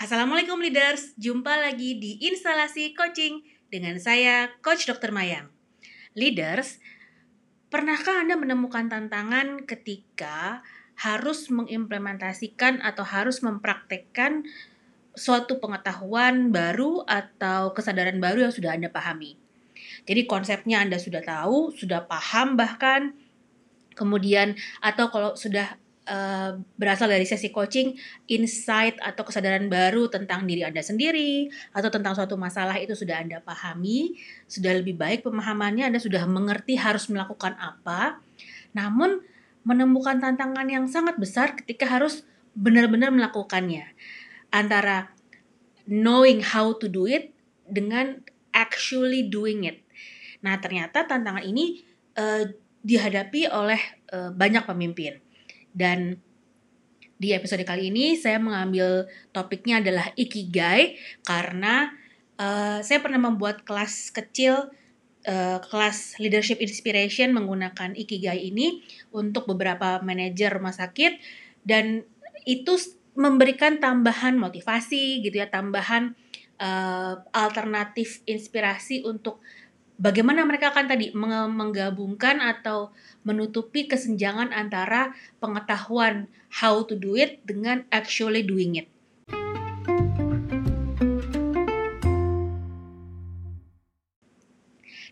Assalamualaikum leaders, jumpa lagi di instalasi coaching dengan saya Coach Dr. Mayang. Leaders, pernahkah Anda menemukan tantangan ketika harus mengimplementasikan atau harus mempraktekkan suatu pengetahuan baru atau kesadaran baru yang sudah Anda pahami? Jadi konsepnya Anda sudah tahu, sudah paham bahkan kemudian atau kalau sudah uh, berasal dari sesi coaching insight atau kesadaran baru tentang diri Anda sendiri atau tentang suatu masalah itu sudah Anda pahami, sudah lebih baik pemahamannya, Anda sudah mengerti harus melakukan apa. Namun menemukan tantangan yang sangat besar ketika harus benar-benar melakukannya. Antara knowing how to do it dengan actually doing it. Nah, ternyata tantangan ini uh, dihadapi oleh uh, banyak pemimpin dan di episode kali ini saya mengambil topiknya adalah ikigai karena uh, saya pernah membuat kelas kecil uh, kelas leadership inspiration menggunakan ikigai ini untuk beberapa manajer rumah sakit. Dan itu memberikan tambahan motivasi gitu ya tambahan uh, alternatif inspirasi untuk bagaimana mereka akan tadi menggabungkan atau menutupi kesenjangan antara pengetahuan how to do it dengan actually doing it.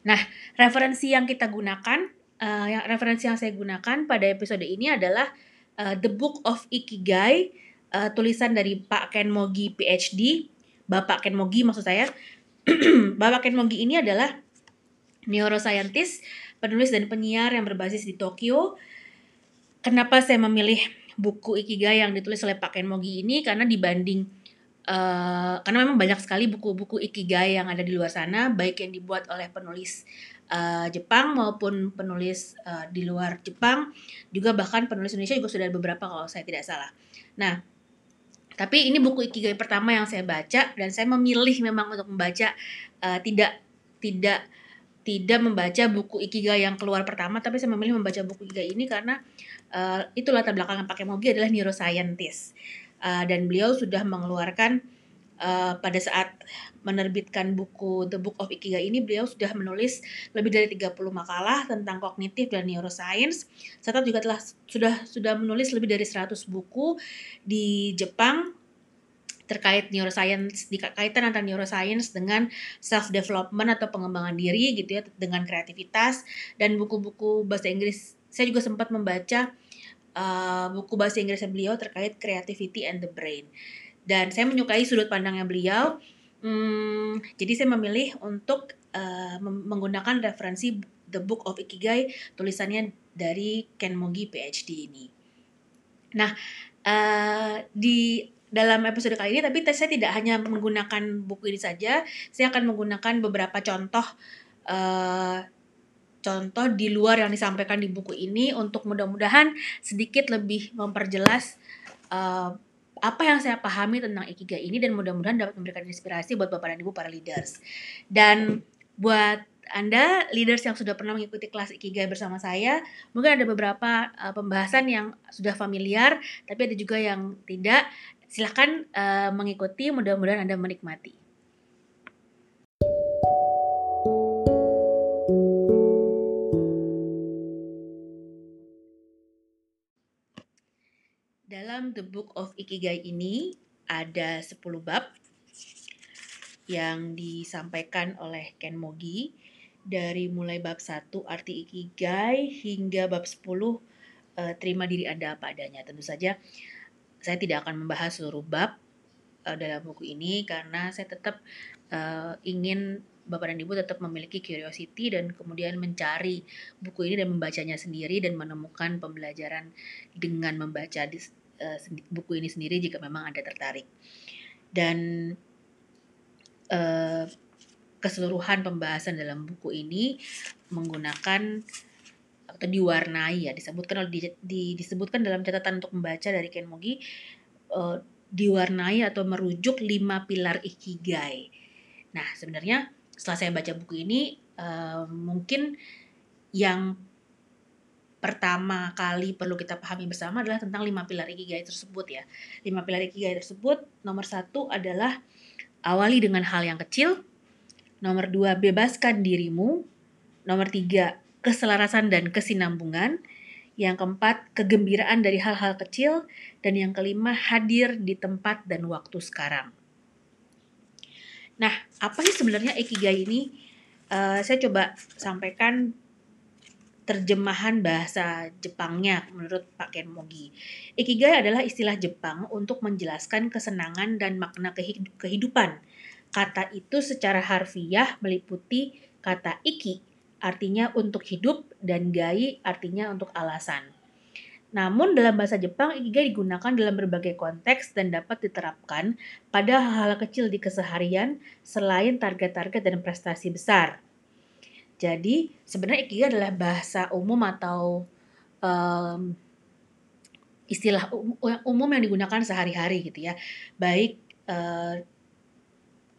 Nah, referensi yang kita gunakan, uh, yang referensi yang saya gunakan pada episode ini adalah uh, The Book of Ikigai, uh, tulisan dari Pak Ken Mogi PhD, Bapak Ken Mogi maksud saya. Bapak Ken Mogi ini adalah neuroscientist, penulis dan penyiar yang berbasis di Tokyo. Kenapa saya memilih buku Ikigai yang ditulis oleh Pak Ken Mogi ini? Karena dibanding uh, karena memang banyak sekali buku-buku Ikigai yang ada di luar sana, baik yang dibuat oleh penulis uh, Jepang maupun penulis uh, di luar Jepang, juga bahkan penulis Indonesia juga sudah ada beberapa kalau saya tidak salah. Nah, tapi ini buku Ikigai pertama yang saya baca dan saya memilih memang untuk membaca uh, tidak tidak tidak membaca buku Ikigai yang keluar pertama, tapi saya memilih membaca buku Ikigai ini karena uh, itu latar belakang yang pakai Mogi adalah neuroscientist. Uh, dan beliau sudah mengeluarkan uh, pada saat menerbitkan buku The Book of Ikigai ini beliau sudah menulis lebih dari 30 makalah tentang kognitif dan neuroscience serta juga telah sudah sudah menulis lebih dari 100 buku di Jepang terkait neuroscience di kaitan antara neuroscience dengan self development atau pengembangan diri gitu ya dengan kreativitas dan buku-buku bahasa Inggris. Saya juga sempat membaca uh, buku bahasa Inggris beliau terkait creativity and the brain. Dan saya menyukai sudut pandangnya beliau. Hmm, jadi saya memilih untuk uh, menggunakan referensi The Book of Ikigai tulisannya dari Ken Mogi PhD ini. Nah uh, di dalam episode kali ini tapi saya tidak hanya menggunakan buku ini saja saya akan menggunakan beberapa contoh uh, contoh di luar yang disampaikan di buku ini untuk mudah-mudahan sedikit lebih memperjelas uh, apa yang saya pahami tentang ikigai ini dan mudah-mudahan dapat memberikan inspirasi buat bapak dan ibu para leaders. Dan buat anda leaders yang sudah pernah mengikuti kelas Ikigai bersama saya, mungkin ada beberapa uh, pembahasan yang sudah familiar, tapi ada juga yang tidak silahkan uh, mengikuti mudah-mudahan Anda menikmati. Dalam The Book of Ikigai ini ada 10 bab yang disampaikan oleh Ken Mogi dari mulai bab 1 arti Ikigai hingga bab 10 uh, eh, terima diri Anda apa adanya. Tentu saja saya tidak akan membahas seluruh bab uh, dalam buku ini karena saya tetap uh, ingin Bapak dan Ibu tetap memiliki curiosity dan kemudian mencari buku ini dan membacanya sendiri dan menemukan pembelajaran dengan membaca di, uh, buku ini sendiri jika memang Anda tertarik. Dan uh, keseluruhan pembahasan dalam buku ini menggunakan atau diwarnai ya disebutkan di, di, disebutkan dalam catatan untuk membaca dari Ken Mogi uh, diwarnai atau merujuk lima pilar ikigai. Nah sebenarnya setelah saya baca buku ini uh, mungkin yang pertama kali perlu kita pahami bersama adalah tentang lima pilar ikigai tersebut ya. Lima pilar ikigai tersebut nomor satu adalah awali dengan hal yang kecil. Nomor dua bebaskan dirimu. Nomor tiga keselarasan dan kesinambungan. Yang keempat kegembiraan dari hal-hal kecil. Dan yang kelima hadir di tempat dan waktu sekarang. Nah, apa sih sebenarnya ikigai ini? Uh, saya coba sampaikan terjemahan bahasa Jepangnya menurut Pak Ken Mogi. Ikigai adalah istilah Jepang untuk menjelaskan kesenangan dan makna kehidupan. Kata itu secara harfiah meliputi kata iki, artinya untuk hidup, dan gai artinya untuk alasan. Namun dalam bahasa Jepang, ikigai digunakan dalam berbagai konteks dan dapat diterapkan pada hal-hal kecil di keseharian selain target-target dan prestasi besar. Jadi sebenarnya ikigai adalah bahasa umum atau um, istilah umum yang digunakan sehari-hari gitu ya. Baik uh,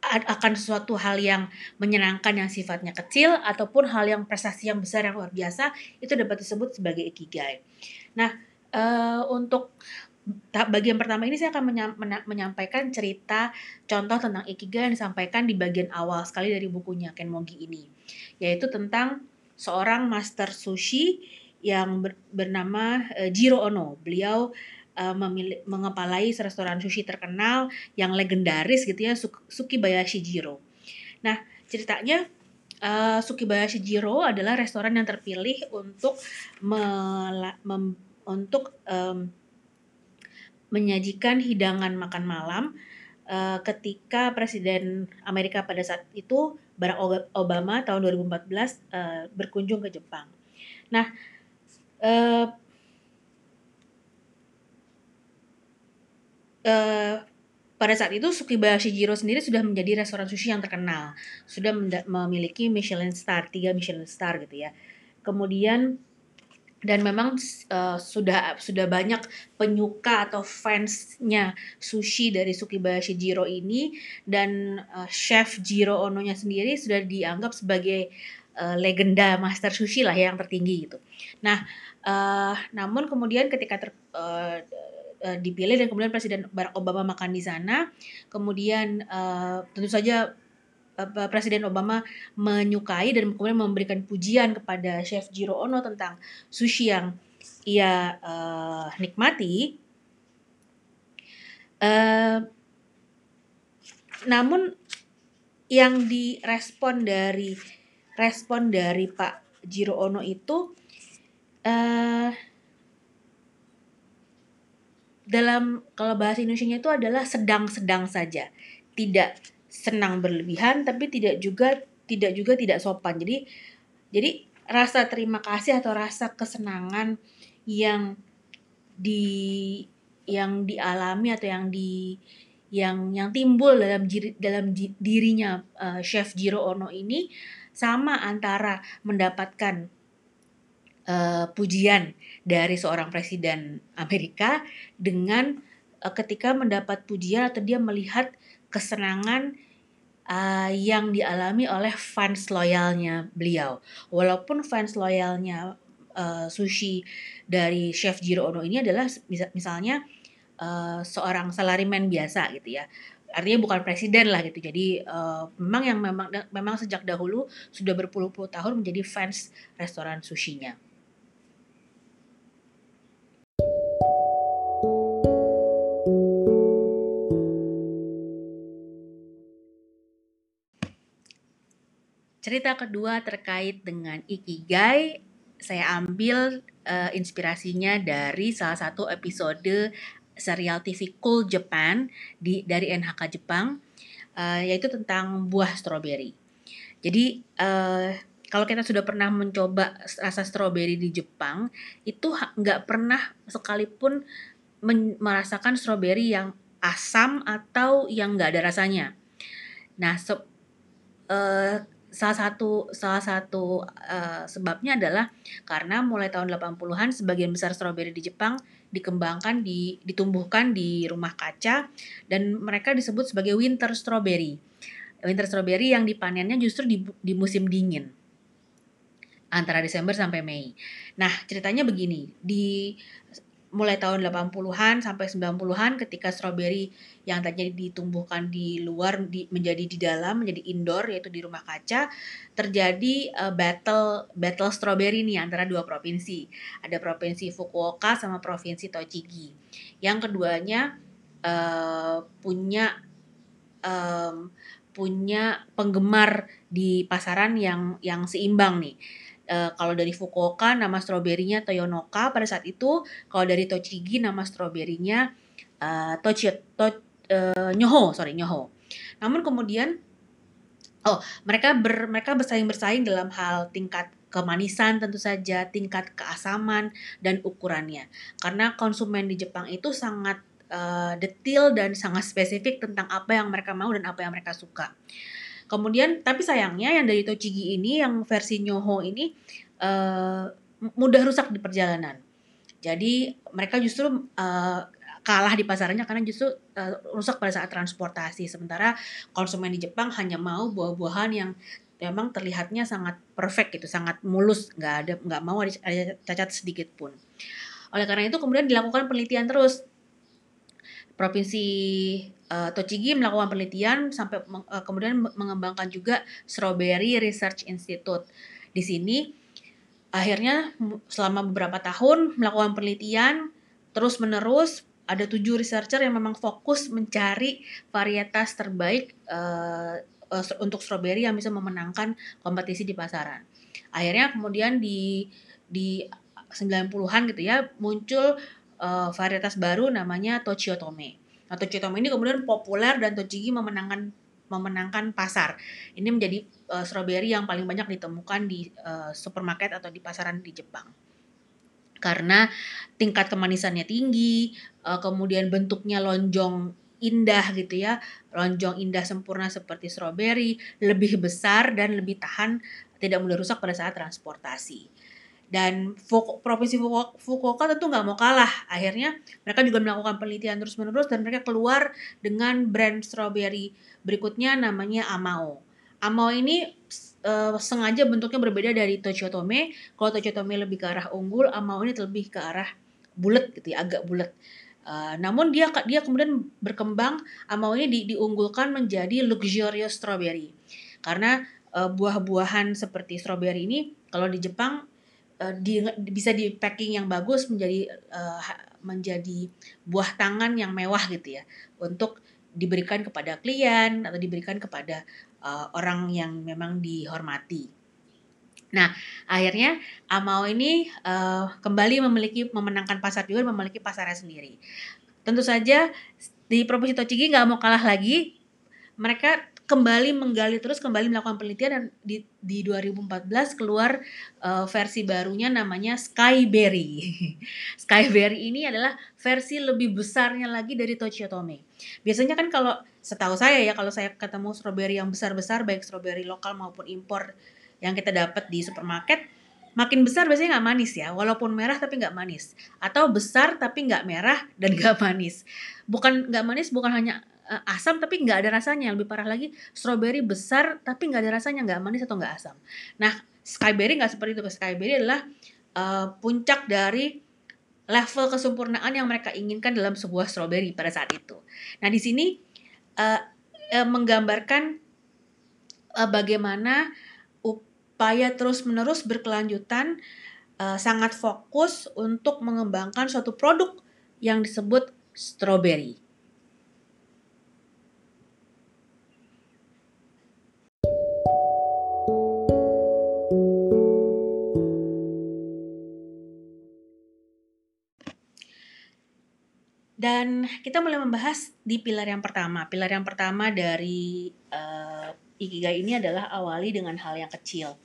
akan sesuatu hal yang menyenangkan yang sifatnya kecil ataupun hal yang prestasi yang besar yang luar biasa itu dapat disebut sebagai ikigai. Nah, uh, untuk bagian pertama ini saya akan menyampaikan cerita contoh tentang ikigai yang disampaikan di bagian awal sekali dari bukunya Ken Mogi ini, yaitu tentang seorang master sushi yang ber, bernama uh, Jiro Ono. Beliau uh, memilih, mengepalai restoran sushi terkenal yang legendaris gitu ya, Sukibayashi Jiro. Nah, ceritanya uh, Sukibayashi Jiro adalah restoran yang terpilih untuk untuk um, menyajikan hidangan makan malam uh, ketika Presiden Amerika pada saat itu Barack Obama tahun 2014 uh, eh, berkunjung ke Jepang. Nah, uh, uh, pada saat itu Sukibayashi Jiro sendiri sudah menjadi restoran sushi yang terkenal, sudah memiliki Michelin star, tiga Michelin star gitu ya. Kemudian dan memang uh, sudah sudah banyak penyuka atau fansnya sushi dari Sukibayashi Jiro ini dan uh, chef Jiro Ono-nya sendiri sudah dianggap sebagai uh, legenda master sushi lah yang tertinggi gitu. Nah, uh, namun kemudian ketika ter, uh, uh, dipilih dan kemudian Presiden Barack Obama makan di sana, kemudian uh, tentu saja Presiden Obama menyukai dan kemudian memberikan pujian kepada Chef Jiro Ono tentang sushi yang ia uh, nikmati. Uh, namun yang direspon dari respon dari Pak Jiro Ono itu uh, dalam kalau bahasa Indonesia itu adalah sedang-sedang saja, tidak senang berlebihan tapi tidak juga tidak juga tidak sopan. Jadi jadi rasa terima kasih atau rasa kesenangan yang di yang dialami atau yang di yang yang timbul dalam diri, dalam dirinya uh, chef Jiro Ono ini sama antara mendapatkan uh, pujian dari seorang presiden Amerika dengan uh, ketika mendapat pujian atau dia melihat kesenangan uh, yang dialami oleh fans loyalnya beliau. Walaupun fans loyalnya uh, sushi dari Chef Jiro Ono ini adalah misalnya uh, seorang salariman biasa gitu ya. Artinya bukan presiden lah gitu. Jadi uh, memang yang memang memang sejak dahulu sudah berpuluh-puluh tahun menjadi fans restoran sushinya. Cerita kedua terkait dengan ikigai, saya ambil uh, inspirasinya dari salah satu episode serial TV Cool Japan di dari NHK Jepang, uh, yaitu tentang buah stroberi. Jadi uh, kalau kita sudah pernah mencoba rasa stroberi di Jepang, itu nggak pernah sekalipun merasakan stroberi yang asam atau yang nggak ada rasanya. Nah, so, uh, salah satu salah satu uh, sebabnya adalah karena mulai tahun 80-an sebagian besar stroberi di Jepang dikembangkan di ditumbuhkan di rumah kaca dan mereka disebut sebagai winter strawberry. Winter strawberry yang dipanennya justru di, di musim dingin. antara Desember sampai Mei. Nah, ceritanya begini, di mulai tahun 80-an sampai 90-an ketika stroberi yang tadinya ditumbuhkan di luar di, menjadi di dalam menjadi indoor yaitu di rumah kaca terjadi uh, battle battle stroberi nih antara dua provinsi. Ada provinsi Fukuoka sama provinsi Tochigi. Yang keduanya uh, punya um, punya penggemar di pasaran yang yang seimbang nih Uh, kalau dari Fukuoka nama stroberinya Toyonoka pada saat itu, kalau dari Tochigi nama stroberinya uh, Tochi, to, uh, Nyoho, sorry Nyoho. Namun kemudian oh mereka ber, mereka bersaing bersaing dalam hal tingkat kemanisan tentu saja, tingkat keasaman dan ukurannya. Karena konsumen di Jepang itu sangat uh, detail dan sangat spesifik tentang apa yang mereka mau dan apa yang mereka suka. Kemudian tapi sayangnya yang dari Tochigi ini yang versi Nyoho ini uh, mudah rusak di perjalanan. Jadi mereka justru uh, kalah di pasarannya karena justru uh, rusak pada saat transportasi. Sementara konsumen di Jepang hanya mau buah-buahan yang memang terlihatnya sangat perfect gitu, sangat mulus, nggak ada nggak mau ada cacat sedikit pun. Oleh karena itu kemudian dilakukan penelitian terus. Provinsi uh, Tochigi melakukan penelitian sampai uh, kemudian mengembangkan juga Strawberry Research Institute. Di sini akhirnya selama beberapa tahun melakukan penelitian terus menerus ada tujuh researcher yang memang fokus mencari varietas terbaik uh, uh, untuk strawberry yang bisa memenangkan kompetisi di pasaran. Akhirnya kemudian di di 90-an gitu ya muncul uh, varietas baru namanya Tochiotome. Nah, Tochitome ini kemudian populer dan Tochigi memenangkan memenangkan pasar. Ini menjadi uh, strawberry yang paling banyak ditemukan di uh, supermarket atau di pasaran di Jepang. Karena tingkat kemanisannya tinggi, uh, kemudian bentuknya lonjong indah gitu ya, lonjong indah sempurna seperti strawberry, lebih besar dan lebih tahan tidak mudah rusak pada saat transportasi dan Fuku, provinsi Fukuoka, Fukuoka tentu nggak mau kalah. Akhirnya mereka juga melakukan penelitian terus menerus dan mereka keluar dengan brand strawberry berikutnya namanya Amao. Amao ini uh, sengaja bentuknya berbeda dari Tochotome. Kalau Tochotome lebih ke arah unggul Amao ini lebih ke arah bulat gitu ya agak bulat. Uh, namun dia dia kemudian berkembang Amao ini di, diunggulkan menjadi luxurious strawberry. Karena uh, buah-buahan seperti strawberry ini kalau di Jepang uh, di, bisa di packing yang bagus menjadi uh, menjadi buah tangan yang mewah gitu ya untuk diberikan kepada klien atau diberikan kepada uh, orang yang memang dihormati. Nah, akhirnya Amao ini uh, kembali memiliki memenangkan pasar juga memiliki pasarnya sendiri. Tentu saja di provinsi Tochigi nggak mau kalah lagi. Mereka kembali menggali terus kembali melakukan penelitian dan di di 2014 keluar uh, versi barunya namanya Skyberry. Skyberry ini adalah versi lebih besarnya lagi dari Tochitome. Biasanya kan kalau setahu saya ya kalau saya ketemu strawberry yang besar-besar baik strawberry lokal maupun impor yang kita dapat di supermarket makin besar biasanya nggak manis ya walaupun merah tapi nggak manis atau besar tapi nggak merah dan nggak manis bukan nggak manis bukan hanya uh, asam tapi nggak ada rasanya. Lebih parah lagi, strawberry besar tapi nggak ada rasanya, nggak manis atau nggak asam. Nah, skyberry nggak seperti itu. Skyberry adalah uh, puncak dari level kesempurnaan yang mereka inginkan dalam sebuah strawberry pada saat itu. Nah, di sini uh, uh, menggambarkan uh, bagaimana upaya terus-menerus berkelanjutan uh, sangat fokus untuk mengembangkan suatu produk yang disebut strawberry. Dan kita mulai membahas di pilar yang pertama. Pilar yang pertama dari uh, Ikigai ini adalah awali dengan hal yang kecil.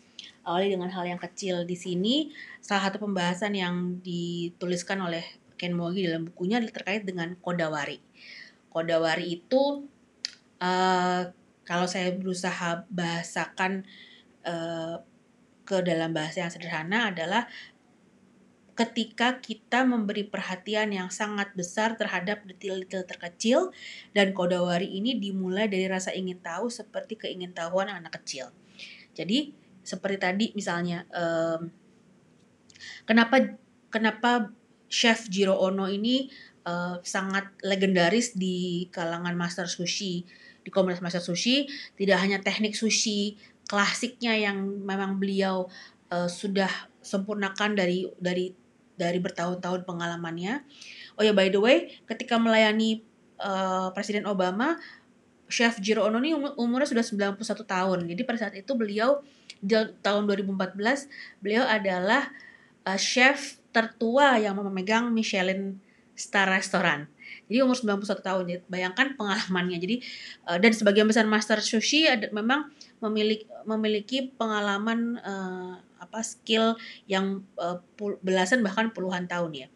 Awali dengan hal yang kecil di sini salah satu pembahasan yang dituliskan oleh Ken Mogi dalam bukunya terkait dengan kodawari. Kodawari itu uh, kalau saya berusaha bahasakan uh, ke dalam bahasa yang sederhana adalah ketika kita memberi perhatian yang sangat besar terhadap detail-detail terkecil dan kodawari ini dimulai dari rasa ingin tahu seperti keingintahuan anak kecil. Jadi seperti tadi misalnya um, kenapa kenapa chef Jiro Ono ini uh, sangat legendaris di kalangan master sushi di komunitas master sushi tidak hanya teknik sushi klasiknya yang memang beliau uh, sudah sempurnakan dari dari dari bertahun-tahun pengalamannya. Oh ya by the way, ketika melayani uh, Presiden Obama, Chef Jiro Ono ini umurnya sudah 91 tahun. Jadi pada saat itu beliau di tahun 2014 beliau adalah uh, chef tertua yang memegang Michelin Star Restaurant. Jadi umur 91 tahun. Bayangkan pengalamannya. Jadi uh, dan sebagian besar master sushi memang memiliki pengalaman apa skill yang uh, belasan bahkan puluhan tahun ya.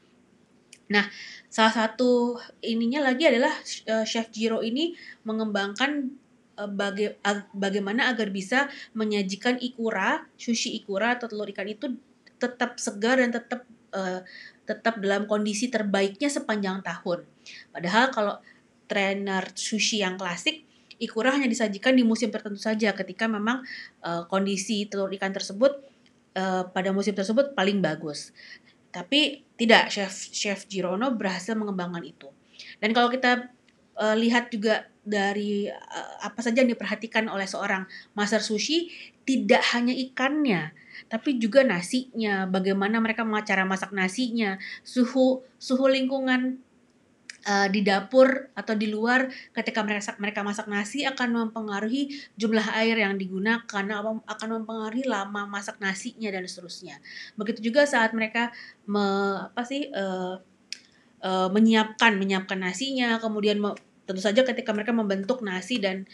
Nah, salah satu ininya lagi adalah uh, Chef Jiro ini mengembangkan uh, baga ag bagaimana agar bisa menyajikan ikura, sushi ikura atau telur ikan itu tetap segar dan tetap uh, tetap dalam kondisi terbaiknya sepanjang tahun. Padahal kalau trainer sushi yang klasik, ikura hanya disajikan di musim tertentu saja ketika memang uh, kondisi telur ikan tersebut uh, pada musim tersebut paling bagus. Tapi tidak, chef chef Girono berhasil mengembangkan itu. Dan kalau kita uh, lihat juga dari uh, apa saja yang diperhatikan oleh seorang master sushi, tidak hanya ikannya, tapi juga nasinya, bagaimana mereka cara masak nasinya, suhu suhu lingkungan uh, di dapur atau di luar ketika mereka mereka masak nasi akan mempengaruhi jumlah air yang digunakan, akan mempengaruhi lama masak nasinya dan seterusnya. Begitu juga saat mereka me, apa sih uh, uh, menyiapkan menyiapkan nasinya, kemudian tentu saja ketika mereka membentuk nasi dan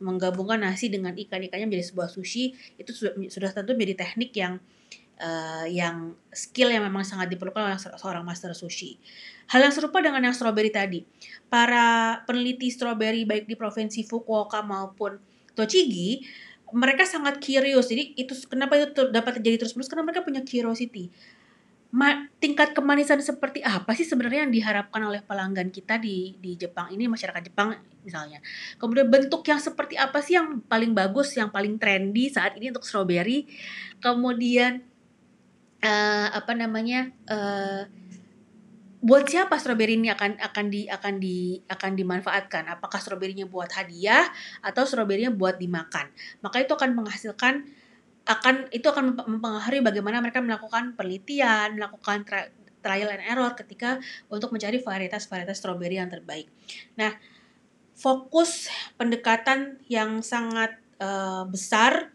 menggabungkan nasi dengan ikan-ikannya menjadi sebuah sushi itu sudah, sudah tentu menjadi teknik yang yang skill yang memang sangat diperlukan oleh seorang master sushi. Hal yang serupa dengan yang strawberry tadi. Para peneliti strawberry baik di provinsi Fukuoka maupun Tochigi mereka sangat curious. Jadi itu kenapa itu dapat terjadi terus-menerus karena mereka punya curiosity ma tingkat kemanisan seperti apa sih sebenarnya yang diharapkan oleh pelanggan kita di di Jepang ini masyarakat Jepang misalnya. Kemudian bentuk yang seperti apa sih yang paling bagus, yang paling trendy saat ini untuk strawberry. Kemudian uh, apa namanya? Uh, buat siapa strawberry ini akan akan di akan di akan dimanfaatkan? Apakah strawberrynya buat hadiah atau strawberrynya buat dimakan? Maka itu akan menghasilkan akan itu akan mempengaruhi bagaimana mereka melakukan penelitian, melakukan trial and error ketika untuk mencari varietas-varietas stroberi yang terbaik. Nah, fokus pendekatan yang sangat uh, besar,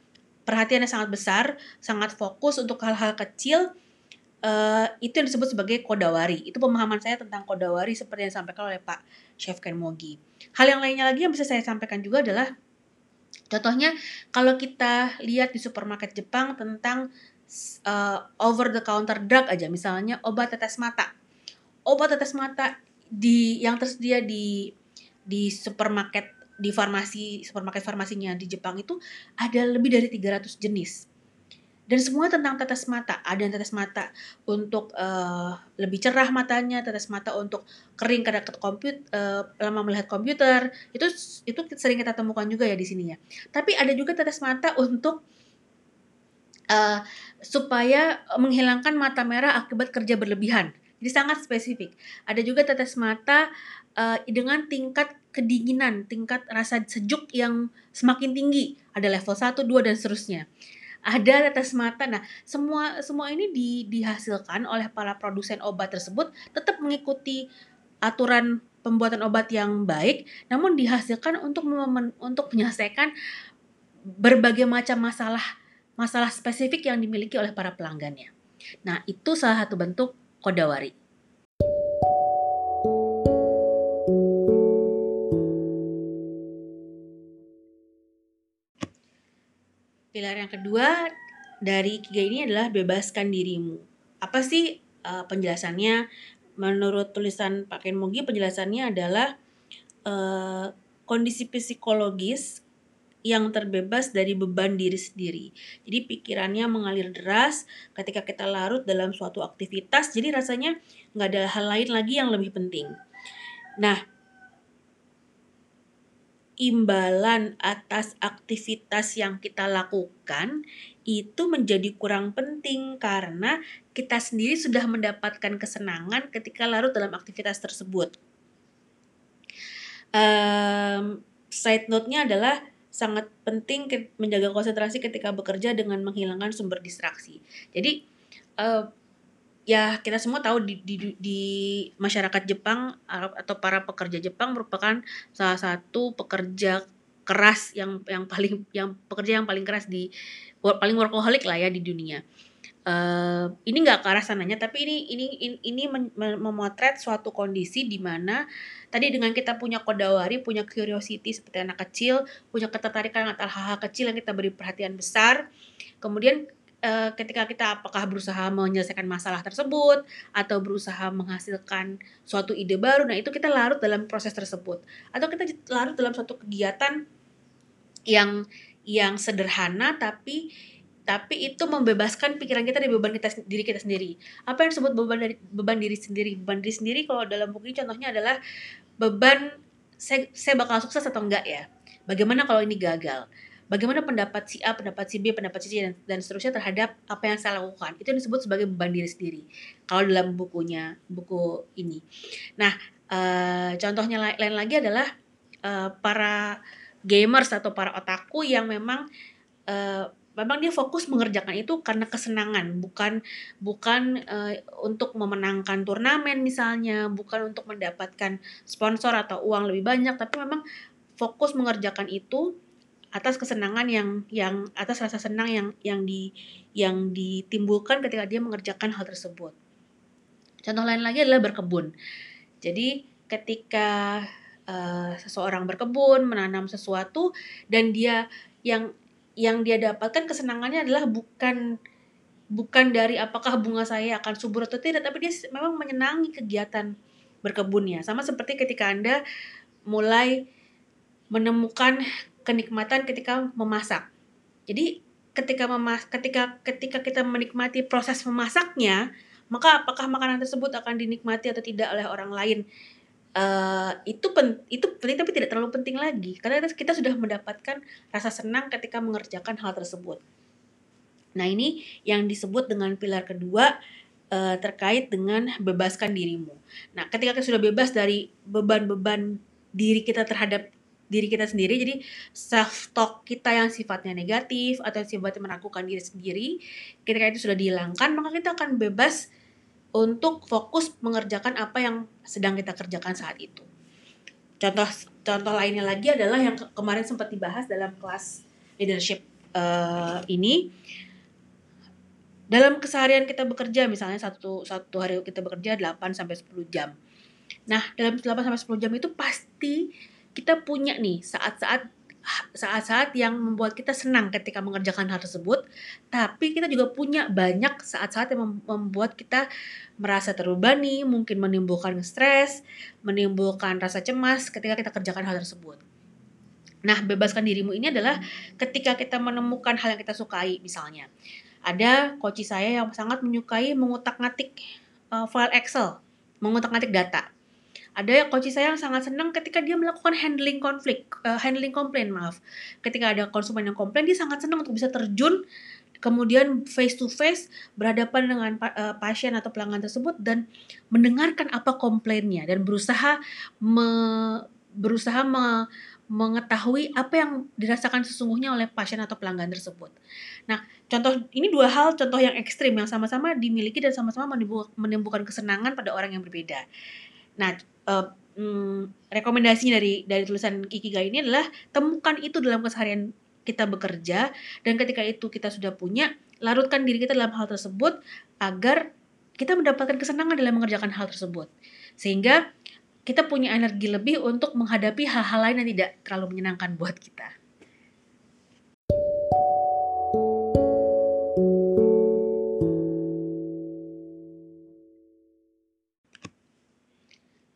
perhatian yang sangat besar, sangat fokus untuk hal-hal kecil uh, itu yang disebut sebagai kodawari. Itu pemahaman saya tentang kodawari seperti yang disampaikan oleh Pak Chef Ken Mogi. Hal yang lainnya lagi yang bisa saya sampaikan juga adalah Contohnya kalau kita lihat di supermarket Jepang tentang uh, over the counter drug aja misalnya obat tetes mata. Obat tetes mata di yang tersedia di di supermarket di farmasi supermarket farmasinya di Jepang itu ada lebih dari 300 jenis. Dan semua tentang tetes mata. Ada yang tetes mata untuk uh, lebih cerah matanya tetes mata untuk kering karena komputer uh, lama melihat komputer. Itu itu sering kita temukan juga ya di sini ya. Tapi ada juga tetes mata untuk uh, supaya menghilangkan mata merah akibat kerja berlebihan. Jadi sangat spesifik. Ada juga tetes mata uh, dengan tingkat kedinginan tingkat rasa sejuk yang semakin tinggi ada level 1, 2 dan seterusnya ada tetes mata. Nah, semua semua ini di, dihasilkan oleh para produsen obat tersebut tetap mengikuti aturan pembuatan obat yang baik, namun dihasilkan untuk memen, untuk menyelesaikan berbagai macam masalah masalah spesifik yang dimiliki oleh para pelanggannya. Nah, itu salah satu bentuk kodawari. Pilar yang kedua dari Kiga ini adalah bebaskan dirimu. Apa sih uh, penjelasannya? Menurut tulisan Pak Ken Mogi, penjelasannya adalah uh, kondisi psikologis yang terbebas dari beban diri sendiri. Jadi pikirannya mengalir deras ketika kita larut dalam suatu aktivitas. Jadi rasanya nggak ada hal lain lagi yang lebih penting. Nah, imbalan atas aktivitas yang kita lakukan itu menjadi kurang penting karena kita sendiri sudah mendapatkan kesenangan ketika larut dalam aktivitas tersebut. Um, side note-nya adalah sangat penting menjaga konsentrasi ketika bekerja dengan menghilangkan sumber distraksi. Jadi uh, ya kita semua tahu di, di, di masyarakat Jepang atau para pekerja Jepang merupakan salah satu pekerja keras yang yang paling yang pekerja yang paling keras di paling workaholic lah ya di dunia. Uh, ini nggak ke arah sananya tapi ini ini ini, memotret suatu kondisi di mana tadi dengan kita punya kodawari punya curiosity seperti anak kecil punya ketertarikan atas hal-hal kecil yang kita beri perhatian besar kemudian uh, ketika kita apakah berusaha menyelesaikan masalah tersebut atau berusaha menghasilkan suatu ide baru nah itu kita larut dalam proses tersebut atau kita larut dalam suatu kegiatan yang yang sederhana tapi tapi itu membebaskan pikiran kita dari beban kita diri kita sendiri. Apa yang disebut beban dari beban diri sendiri? Beban diri sendiri kalau dalam buku ini contohnya adalah beban saya, saya bakal sukses atau enggak ya. Bagaimana kalau ini gagal? Bagaimana pendapat si A, pendapat si B, pendapat si C dan, dan seterusnya terhadap apa yang saya lakukan? Itu disebut sebagai beban diri sendiri. Kalau dalam bukunya, buku ini. Nah, uh, contohnya lain lagi adalah uh, para gamers atau para otaku yang memang uh, memang dia fokus mengerjakan itu karena kesenangan bukan bukan uh, untuk memenangkan turnamen misalnya bukan untuk mendapatkan sponsor atau uang lebih banyak tapi memang fokus mengerjakan itu atas kesenangan yang yang atas rasa senang yang yang di yang ditimbulkan ketika dia mengerjakan hal tersebut contoh lain lagi adalah berkebun jadi ketika uh, seseorang berkebun, menanam sesuatu dan dia yang yang dia dapatkan kesenangannya adalah bukan bukan dari apakah bunga saya akan subur atau tidak, tapi dia memang menyenangi kegiatan berkebunnya. Sama seperti ketika Anda mulai menemukan kenikmatan ketika memasak. Jadi ketika memas ketika ketika kita menikmati proses memasaknya, maka apakah makanan tersebut akan dinikmati atau tidak oleh orang lain uh, itu pen, itu penting tapi tidak terlalu penting lagi karena kita sudah mendapatkan rasa senang ketika mengerjakan hal tersebut. Nah ini yang disebut dengan pilar kedua uh, terkait dengan bebaskan dirimu. Nah ketika kita sudah bebas dari beban-beban diri kita terhadap diri kita sendiri jadi self talk kita yang sifatnya negatif atau sifatnya meragukan diri sendiri ketika itu sudah dihilangkan maka kita akan bebas untuk fokus mengerjakan apa yang sedang kita kerjakan saat itu. Contoh contoh lainnya lagi adalah yang ke kemarin sempat dibahas dalam kelas leadership uh, ini. Dalam keseharian kita bekerja misalnya satu satu hari kita bekerja 8 sampai 10 jam. Nah, dalam 8 sampai 10 jam itu pasti kita punya nih saat-saat saat-saat yang membuat kita senang ketika mengerjakan hal tersebut, tapi kita juga punya banyak saat-saat yang membuat kita merasa terbebani, mungkin menimbulkan stres, menimbulkan rasa cemas ketika kita kerjakan hal tersebut. Nah, bebaskan dirimu ini adalah ketika kita menemukan hal yang kita sukai, misalnya. Ada coach saya yang sangat menyukai mengutak-ngatik uh, file Excel, mengutak-ngatik data ada coach saya yang sangat senang ketika dia melakukan handling konflik, uh, handling komplain maaf. Ketika ada konsumen yang komplain, dia sangat senang untuk bisa terjun kemudian face to face berhadapan dengan uh, pasien atau pelanggan tersebut dan mendengarkan apa komplainnya dan berusaha me, berusaha me, mengetahui apa yang dirasakan sesungguhnya oleh pasien atau pelanggan tersebut. Nah, contoh ini dua hal contoh yang ekstrim yang sama-sama dimiliki dan sama-sama menimbulkan kesenangan pada orang yang berbeda. Nah, uh, mm, rekomendasinya dari dari tulisan Ikigai ini adalah temukan itu dalam keseharian kita bekerja dan ketika itu kita sudah punya larutkan diri kita dalam hal tersebut agar kita mendapatkan kesenangan dalam mengerjakan hal tersebut sehingga kita punya energi lebih untuk menghadapi hal-hal lain yang tidak terlalu menyenangkan buat kita.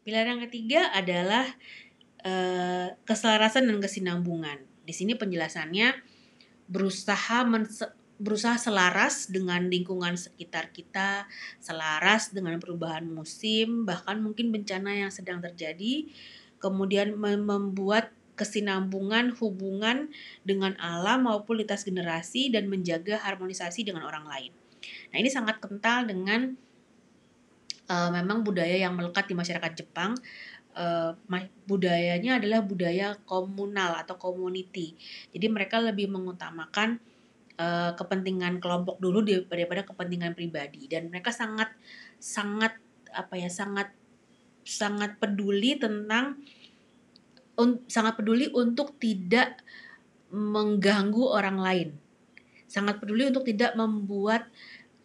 Pilar yang ketiga adalah uh, keselarasan dan kesinambungan. Di sini penjelasannya berusaha berusaha selaras dengan lingkungan sekitar kita, selaras dengan perubahan musim, bahkan mungkin bencana yang sedang terjadi, kemudian membuat kesinambungan hubungan dengan alam maupun lintas generasi dan menjaga harmonisasi dengan orang lain. Nah, ini sangat kental dengan uh, memang budaya yang melekat di masyarakat Jepang. Uh, budayanya adalah budaya komunal atau community. Jadi mereka lebih mengutamakan uh, kepentingan kelompok dulu daripada kepentingan pribadi dan mereka sangat sangat apa ya sangat sangat peduli tentang un, sangat peduli untuk tidak mengganggu orang lain. Sangat peduli untuk tidak membuat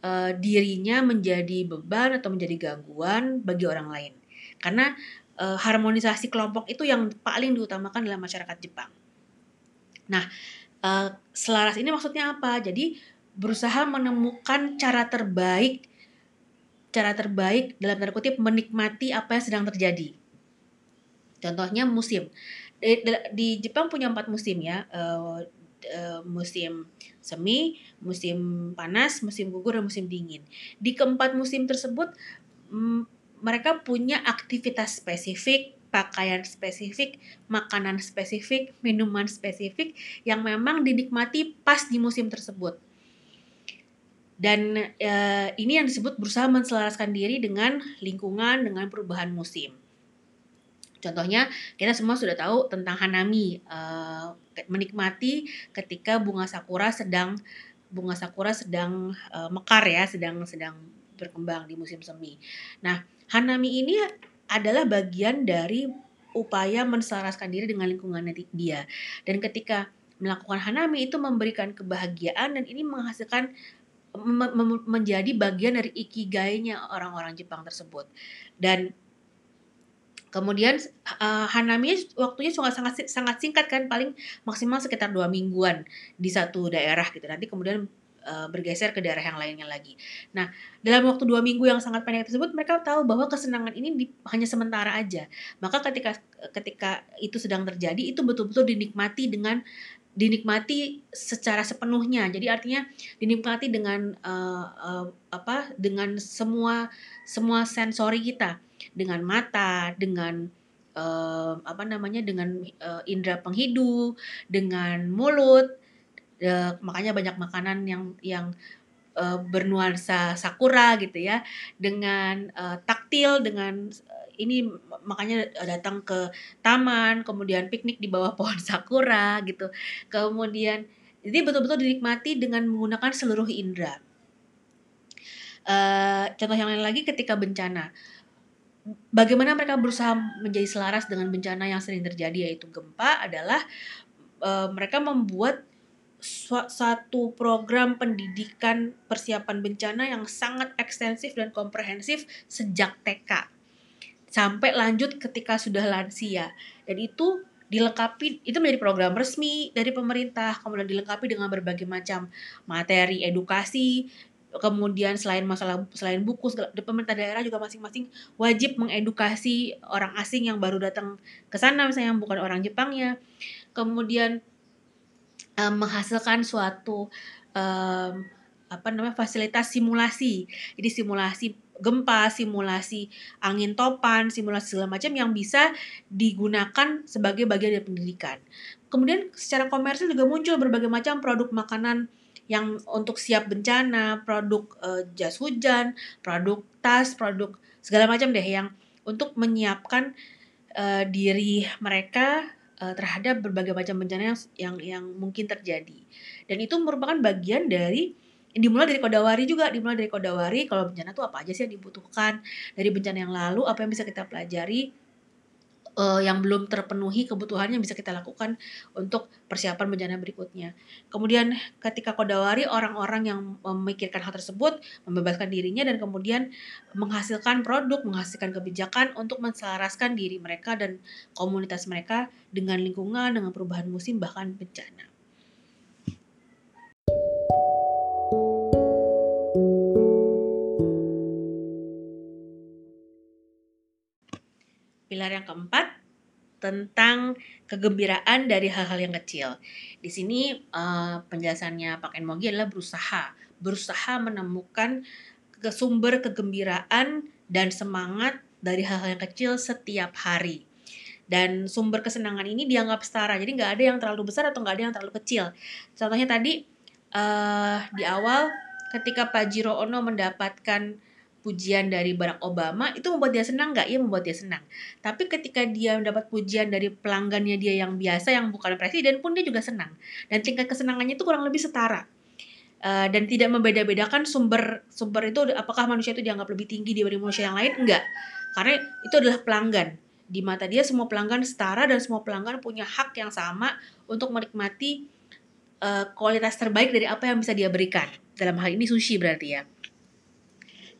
uh, dirinya menjadi beban atau menjadi gangguan bagi orang lain. Karena uh, harmonisasi kelompok itu yang paling diutamakan dalam masyarakat Jepang. Nah, uh, selaras ini maksudnya apa? Jadi berusaha menemukan cara terbaik cara terbaik dalam tanda kutip menikmati apa yang sedang terjadi. Contohnya musim. Di, di Jepang punya empat musim ya, uh, uh, musim semi, musim panas, musim gugur dan musim dingin. Di keempat musim tersebut mm, mereka punya aktivitas spesifik, pakaian spesifik, makanan spesifik, minuman spesifik yang memang dinikmati pas di musim tersebut dan uh, ini yang disebut berusaha menselaraskan diri dengan lingkungan dengan perubahan musim. Contohnya kita semua sudah tahu tentang hanami, uh, menikmati ketika bunga sakura sedang bunga sakura sedang uh, mekar ya, sedang sedang berkembang di musim semi. Nah, hanami ini adalah bagian dari upaya menselaraskan diri dengan lingkungan dia. Dan ketika melakukan hanami itu memberikan kebahagiaan dan ini menghasilkan menjadi bagian dari ikigainya orang-orang Jepang tersebut. Dan kemudian uh, hanami waktunya sangat sangat sangat singkat kan, paling maksimal sekitar dua mingguan di satu daerah gitu. Nanti kemudian uh, bergeser ke daerah yang lainnya lagi. Nah, dalam waktu dua minggu yang sangat pendek tersebut, mereka tahu bahwa kesenangan ini di, hanya sementara aja. Maka ketika ketika itu sedang terjadi, itu betul-betul dinikmati dengan dinikmati secara sepenuhnya. Jadi artinya dinikmati dengan uh, uh, apa? Dengan semua semua sensori kita, dengan mata, dengan uh, apa namanya? dengan uh, indera penghidu, dengan mulut. Uh, makanya banyak makanan yang yang uh, bernuansa sakura gitu ya, dengan uh, taktil, dengan ini makanya datang ke taman, kemudian piknik di bawah pohon sakura gitu. Kemudian jadi betul-betul dinikmati dengan menggunakan seluruh indera. Uh, contoh yang lain lagi ketika bencana. Bagaimana mereka berusaha menjadi selaras dengan bencana yang sering terjadi yaitu gempa adalah uh, mereka membuat satu program pendidikan persiapan bencana yang sangat ekstensif dan komprehensif sejak TK sampai lanjut ketika sudah lansia. Dan itu dilengkapi itu menjadi program resmi dari pemerintah, kemudian dilengkapi dengan berbagai macam materi edukasi, kemudian selain masalah selain buku pemerintah daerah juga masing-masing wajib mengedukasi orang asing yang baru datang ke sana misalnya yang bukan orang Jepangnya. Kemudian um, menghasilkan suatu um, apa namanya fasilitas simulasi. Jadi simulasi gempa, simulasi angin topan, simulasi segala macam yang bisa digunakan sebagai bagian dari pendidikan. Kemudian secara komersil juga muncul berbagai macam produk makanan yang untuk siap bencana, produk uh, jas hujan, produk tas, produk segala macam deh yang untuk menyiapkan uh, diri mereka uh, terhadap berbagai macam bencana yang yang yang mungkin terjadi. Dan itu merupakan bagian dari dimulai dari kodawari juga dimulai dari kodawari kalau bencana tuh apa aja sih yang dibutuhkan dari bencana yang lalu apa yang bisa kita pelajari uh, yang belum terpenuhi kebutuhannya bisa kita lakukan untuk persiapan bencana berikutnya. Kemudian ketika kodawari orang-orang yang memikirkan hal tersebut membebaskan dirinya dan kemudian menghasilkan produk, menghasilkan kebijakan untuk menselaraskan diri mereka dan komunitas mereka dengan lingkungan, dengan perubahan musim bahkan bencana. Pilar yang keempat tentang kegembiraan dari hal-hal yang kecil. Di sini uh, penjelasannya Pak Enmogi adalah berusaha, berusaha menemukan ke sumber kegembiraan dan semangat dari hal-hal yang kecil setiap hari. dan sumber kesenangan ini dianggap setara jadi nggak ada yang terlalu besar atau nggak ada yang terlalu kecil contohnya tadi uh, di awal ketika Pak Jiro Ono mendapatkan pujian dari Barack Obama itu membuat dia senang nggak? Iya membuat dia senang. Tapi ketika dia mendapat pujian dari pelanggannya dia yang biasa yang bukan presiden pun dia juga senang. Dan tingkat kesenangannya itu kurang lebih setara. Uh, dan tidak membeda-bedakan sumber sumber itu apakah manusia itu dianggap lebih tinggi dibanding manusia yang lain enggak karena itu adalah pelanggan di mata dia semua pelanggan setara dan semua pelanggan punya hak yang sama untuk menikmati uh, kualitas terbaik dari apa yang bisa dia berikan dalam hal ini sushi berarti ya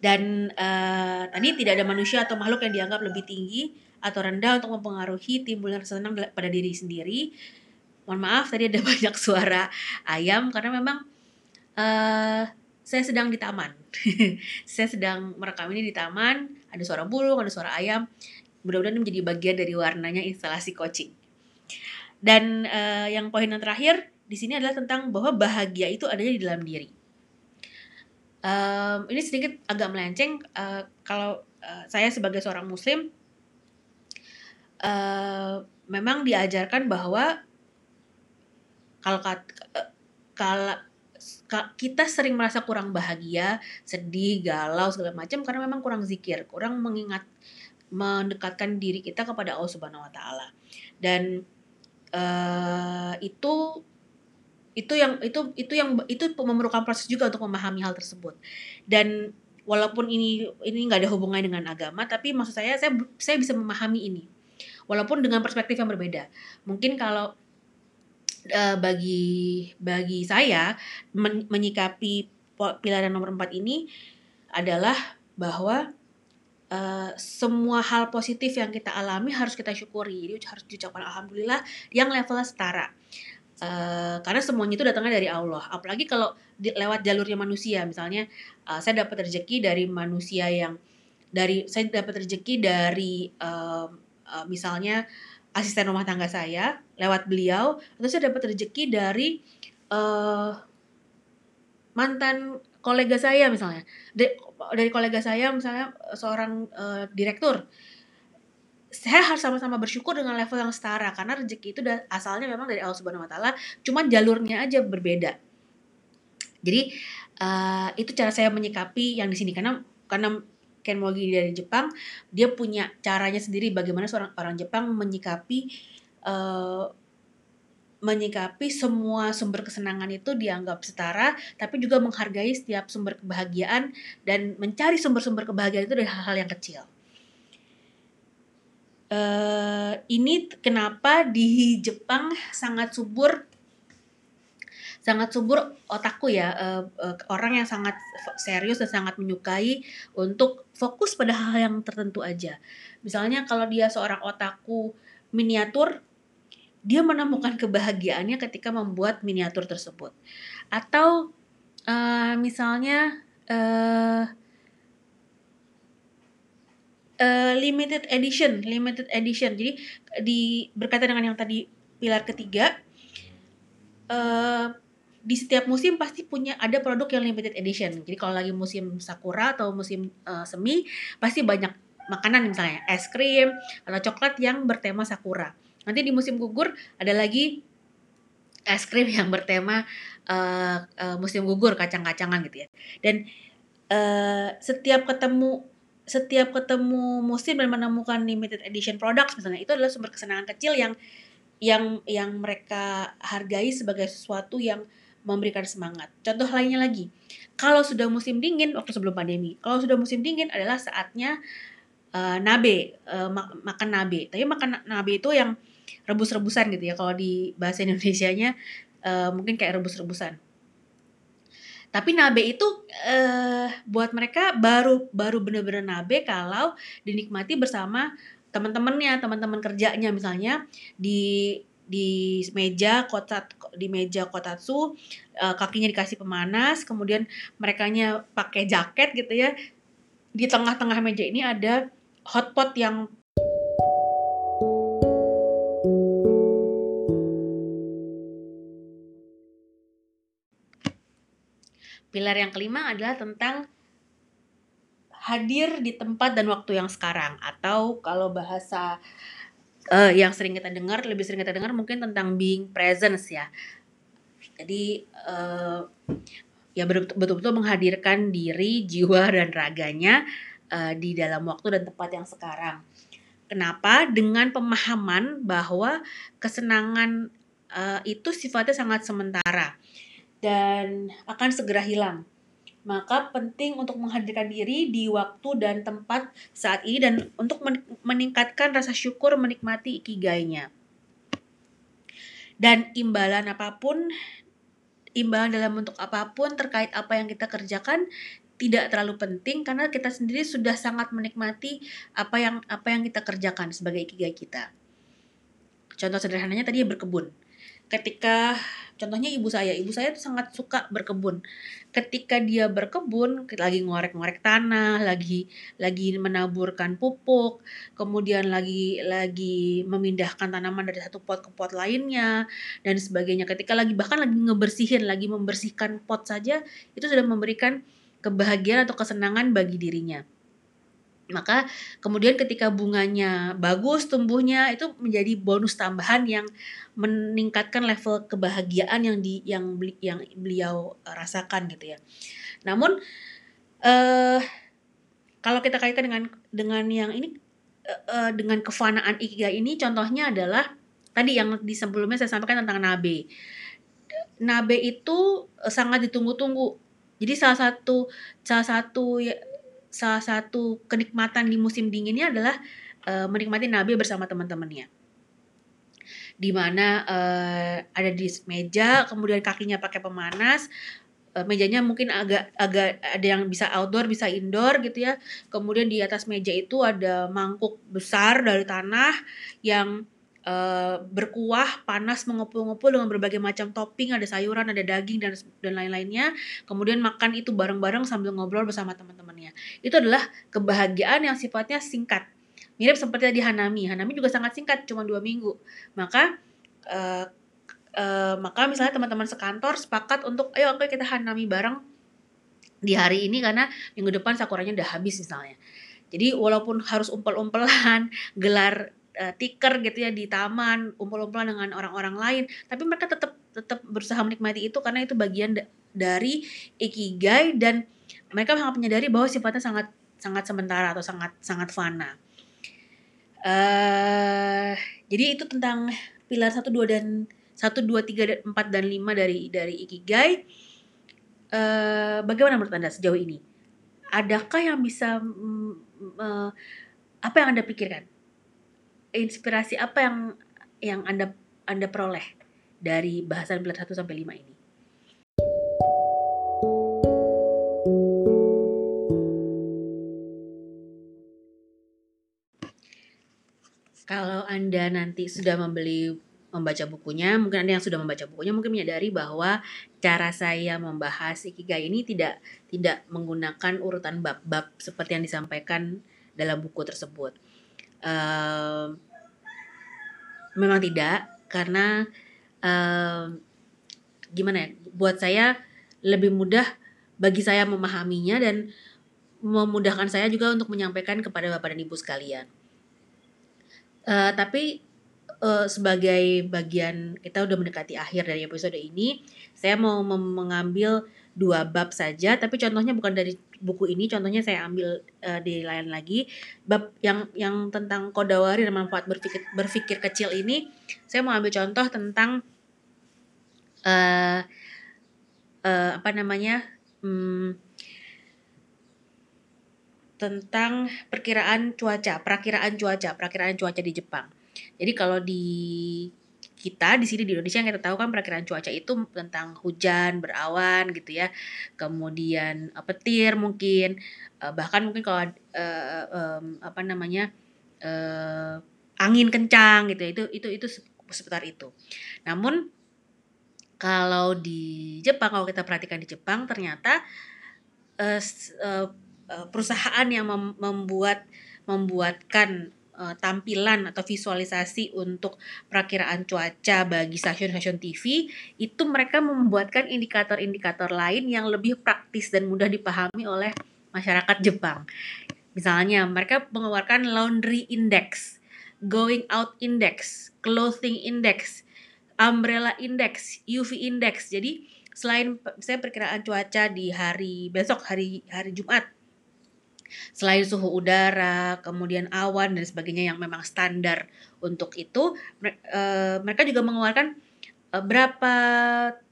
dan uh, tadi tidak ada manusia atau makhluk yang dianggap lebih tinggi atau rendah untuk mempengaruhi timbulnya rasa senang pada diri sendiri. Mohon maaf tadi ada banyak suara ayam karena memang uh, saya sedang di taman. saya sedang merekam ini di taman, ada suara burung, ada suara ayam. Mudah-mudahan menjadi bagian dari warnanya instalasi coaching. Dan uh, yang poin yang terakhir di sini adalah tentang bahwa bahagia itu adanya di dalam diri um, ini sedikit agak melenceng uh, kalau uh, saya sebagai seorang muslim uh, memang diajarkan bahwa kalau kalau kita sering merasa kurang bahagia, sedih, galau segala macam karena memang kurang zikir, kurang mengingat mendekatkan diri kita kepada Allah Subhanahu wa taala. Dan uh, itu itu yang itu itu yang itu memerlukan proses juga untuk memahami hal tersebut dan walaupun ini ini nggak ada hubungannya dengan agama tapi maksud saya saya saya bisa memahami ini walaupun dengan perspektif yang berbeda mungkin kalau uh, bagi bagi saya men, menyikapi pilihan nomor empat ini adalah bahwa Uh, semua hal positif yang kita alami harus kita syukuri. Jadi harus diucapkan alhamdulillah yang levelnya setara. Uh, karena semuanya itu datangnya dari Allah. Apalagi kalau di, lewat jalurnya manusia, misalnya uh, saya dapat rezeki dari manusia yang dari saya dapat rezeki dari uh, uh, misalnya asisten rumah tangga saya lewat beliau, atau saya dapat rezeki dari uh, mantan kolega saya misalnya, dari kolega saya misalnya seorang uh, direktur saya harus sama-sama bersyukur dengan level yang setara karena rezeki itu asalnya memang dari Allah Subhanahu wa taala, cuman jalurnya aja berbeda. Jadi uh, itu cara saya menyikapi yang di sini karena karena Ken Mogi dari Jepang, dia punya caranya sendiri bagaimana seorang orang Jepang menyikapi uh, menyikapi semua sumber kesenangan itu dianggap setara, tapi juga menghargai setiap sumber kebahagiaan dan mencari sumber-sumber kebahagiaan itu dari hal-hal yang kecil uh, ini kenapa di Jepang sangat subur sangat subur otakku ya. Uh, uh, orang yang sangat serius dan sangat menyukai untuk fokus pada hal yang tertentu aja. Misalnya kalau dia seorang otakku miniatur dia menemukan kebahagiaannya ketika membuat miniatur tersebut. Atau uh, misalnya uh, uh, limited edition, limited edition. Jadi di berkaitan dengan yang tadi pilar ketiga, uh, di setiap musim pasti punya ada produk yang limited edition. Jadi kalau lagi musim sakura atau musim uh, semi pasti banyak makanan misalnya es krim atau coklat yang bertema sakura. Nanti di musim gugur ada lagi es krim yang bertema uh, uh, musim gugur kacang-kacangan gitu ya. Dan uh, setiap ketemu setiap ketemu musim dan menemukan limited edition products misalnya itu adalah sumber kesenangan kecil yang yang yang mereka hargai sebagai sesuatu yang memberikan semangat. Contoh lainnya lagi, kalau sudah musim dingin waktu sebelum pandemi, kalau sudah musim dingin adalah saatnya uh, nabe, uh, mak makan nabe. Tapi makan nabe itu yang rebus-rebusan gitu ya. Kalau di bahasa Indonesia-nya uh, mungkin kayak rebus-rebusan. Tapi nabe itu uh, buat mereka baru baru bener-bener nabe kalau dinikmati bersama teman-temannya, teman-teman kerjanya. Misalnya di di meja kota di meja kotatsu uh, kakinya dikasih pemanas kemudian merekanya pakai jaket gitu ya. Di tengah-tengah meja ini ada hotpot yang Pilar yang kelima adalah tentang hadir di tempat dan waktu yang sekarang atau kalau bahasa uh, yang sering kita dengar, lebih sering kita dengar mungkin tentang being presence ya. Jadi uh, ya betul-betul menghadirkan diri, jiwa dan raganya uh, di dalam waktu dan tempat yang sekarang. Kenapa? Dengan pemahaman bahwa kesenangan uh, itu sifatnya sangat sementara dan akan segera hilang. Maka penting untuk menghadirkan diri di waktu dan tempat saat ini dan untuk meningkatkan rasa syukur menikmati ikigainya. Dan imbalan apa pun, imbalan dalam bentuk apa pun terkait apa yang kita kerjakan tidak terlalu penting karena kita sendiri sudah sangat menikmati apa yang apa yang kita kerjakan sebagai ikigai kita. Contoh sederhananya tadi berkebun ketika contohnya ibu saya ibu saya tuh sangat suka berkebun. Ketika dia berkebun lagi ngorek-ngorek tanah lagi lagi menaburkan pupuk kemudian lagi lagi memindahkan tanaman dari satu pot ke pot lainnya dan sebagainya. Ketika lagi bahkan lagi ngebersihin lagi membersihkan pot saja itu sudah memberikan kebahagiaan atau kesenangan bagi dirinya maka kemudian ketika bunganya bagus tumbuhnya itu menjadi bonus tambahan yang meningkatkan level kebahagiaan yang di yang beli, yang beliau eh, rasakan gitu ya. Namun uh, kalau kita kaitkan dengan dengan yang ini uh, dengan kefanaan ikigai ini contohnya adalah tadi yang di sebelumnya saya sampaikan tentang nabe. Nabe itu sangat ditunggu-tunggu. Jadi salah satu salah satu ya, salah satu kenikmatan di musim dinginnya adalah uh, menikmati nabe bersama teman-temannya. Di mana uh, ada di meja kemudian kakinya pakai pemanas uh, mejanya mungkin agak agak ada yang bisa outdoor bisa indoor gitu ya. Kemudian di atas meja itu ada mangkuk besar dari tanah yang berkuah panas mengepul-ngepul dengan berbagai macam topping ada sayuran ada daging dan dan lain-lainnya. Kemudian makan itu bareng-bareng sambil ngobrol bersama teman-temannya itu adalah kebahagiaan yang sifatnya singkat. Mirip seperti di Hanami. Hanami juga sangat singkat cuma dua minggu. Maka uh, uh, maka misalnya teman-teman sekantor sepakat untuk ayo oke kita Hanami bareng di hari ini karena minggu depan sakuranya udah habis misalnya. Jadi walaupun harus umpel-umpelan gelar uh, tiker gitu ya di taman umpul-umpulan dengan orang-orang lain tapi mereka tetap tetap berusaha menikmati itu karena itu bagian da dari ikigai dan mereka sangat menyadari bahwa sifatnya sangat sangat sementara atau sangat sangat fana. Uh, jadi itu tentang pilar 1 2 dan 1 2 3 4 dan 5 dari dari ikigai. Uh, bagaimana menurut Anda sejauh ini? Adakah yang bisa uh, apa yang Anda pikirkan? inspirasi apa yang yang Anda Anda peroleh dari bahasan pilar 1 sampai 5 ini? Kalau Anda nanti sudah membeli membaca bukunya, mungkin Anda yang sudah membaca bukunya mungkin menyadari bahwa cara saya membahas ikigai ini tidak tidak menggunakan urutan bab-bab seperti yang disampaikan dalam buku tersebut uh, memang tidak karena uh, gimana ya buat saya lebih mudah bagi saya memahaminya dan memudahkan saya juga untuk menyampaikan kepada bapak dan ibu sekalian. Uh, tapi uh, sebagai bagian kita udah mendekati akhir dari episode ini, saya mau mengambil dua bab saja, tapi contohnya bukan dari buku ini, contohnya saya ambil uh, di lain lagi. Bab yang yang tentang kodawari dan manfaat berpikir berpikir kecil ini, saya mau ambil contoh tentang uh, uh, apa namanya um, tentang perkiraan cuaca, perakiraan cuaca, perakiraan cuaca di Jepang. Jadi kalau di kita di sini di Indonesia yang kita tahu kan perakiraan cuaca itu tentang hujan berawan gitu ya kemudian uh, petir mungkin uh, bahkan mungkin kalau um, apa namanya angin kencang gitu ya itu itu itu seputar itu namun kalau di Jepang kalau kita perhatikan di Jepang ternyata perusahaan yang mem membuat membuatkan uh, tampilan atau visualisasi untuk perakiraan cuaca bagi stasiun-stasiun TV itu mereka membuatkan indikator-indikator lain yang lebih praktis dan mudah dipahami oleh masyarakat Jepang. Misalnya mereka mengeluarkan laundry index. going out index, clothing index, umbrella index, UV index. Jadi selain saya perkiraan cuaca di hari besok hari hari Jumat selain suhu udara, kemudian awan dan sebagainya yang memang standar untuk itu, eh, mereka juga mengeluarkan eh, berapa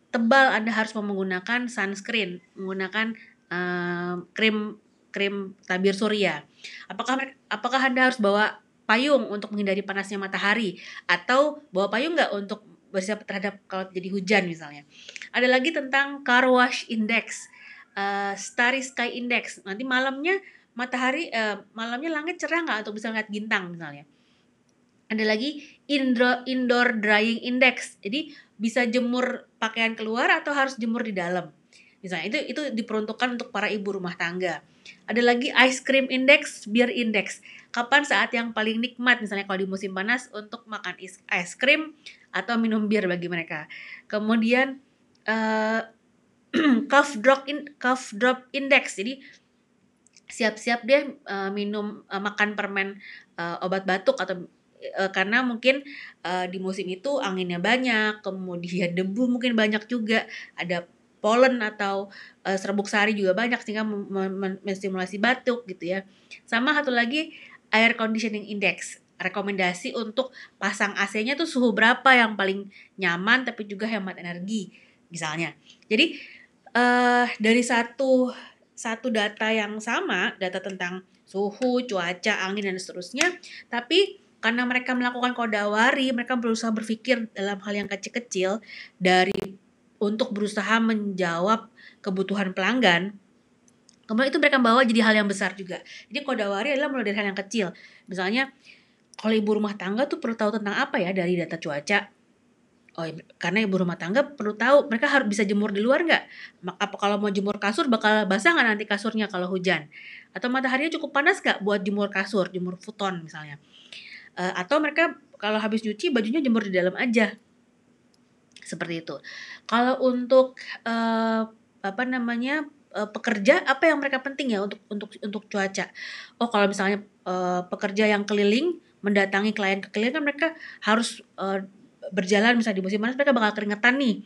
tebal Anda harus menggunakan sunscreen, menggunakan uh, krim krim tabir surya. Apakah apakah Anda harus bawa payung untuk menghindari panasnya matahari atau bawa payung nggak untuk bersiap terhadap kalau jadi hujan misalnya. Ada lagi tentang car wash index, uh, starry sky index. Nanti malamnya matahari uh, malamnya langit cerah nggak untuk bisa lihat bintang misalnya. Ada lagi indoor indoor drying index. Jadi bisa jemur pakaian keluar atau harus jemur di dalam. Misalnya itu itu diperuntukkan untuk para ibu rumah tangga. Ada lagi ice cream index, beer index. Kapan saat yang paling nikmat misalnya kalau di musim panas untuk makan ice cream atau minum bir bagi mereka. Kemudian uh, cough drop in cough drop index. Jadi siap-siap dia uh, minum uh, makan permen uh, obat batuk atau uh, karena mungkin uh, di musim itu anginnya banyak, kemudian debu mungkin banyak juga, ada pollen atau uh, serbuk sari juga banyak sehingga menstimulasi batuk gitu ya. Sama satu lagi air conditioning index rekomendasi untuk pasang AC-nya tuh suhu berapa yang paling nyaman tapi juga hemat energi misalnya. Jadi uh, dari satu satu data yang sama, data tentang suhu, cuaca, angin dan seterusnya, tapi karena mereka melakukan kodawari, mereka berusaha berpikir dalam hal yang kecil-kecil dari untuk berusaha menjawab kebutuhan pelanggan, kemudian itu mereka bawa jadi hal yang besar juga. Jadi kodawari adalah mulai dari hal yang kecil. Misalnya, kalau ibu rumah tangga tuh perlu tahu tentang apa ya dari data cuaca? Oh, karena ibu rumah tangga perlu tahu mereka harus bisa jemur di luar nggak? Apa kalau mau jemur kasur bakal basah nggak nanti kasurnya kalau hujan? Atau mataharinya cukup panas nggak buat jemur kasur, jemur futon misalnya? Uh, atau mereka kalau habis cuci bajunya jemur di dalam aja seperti itu. Kalau untuk uh, apa namanya uh, pekerja apa yang mereka penting ya untuk untuk untuk cuaca. Oh kalau misalnya uh, pekerja yang keliling mendatangi klien ke klien kan mereka harus uh, berjalan misalnya di musim panas mereka bakal keringetan nih.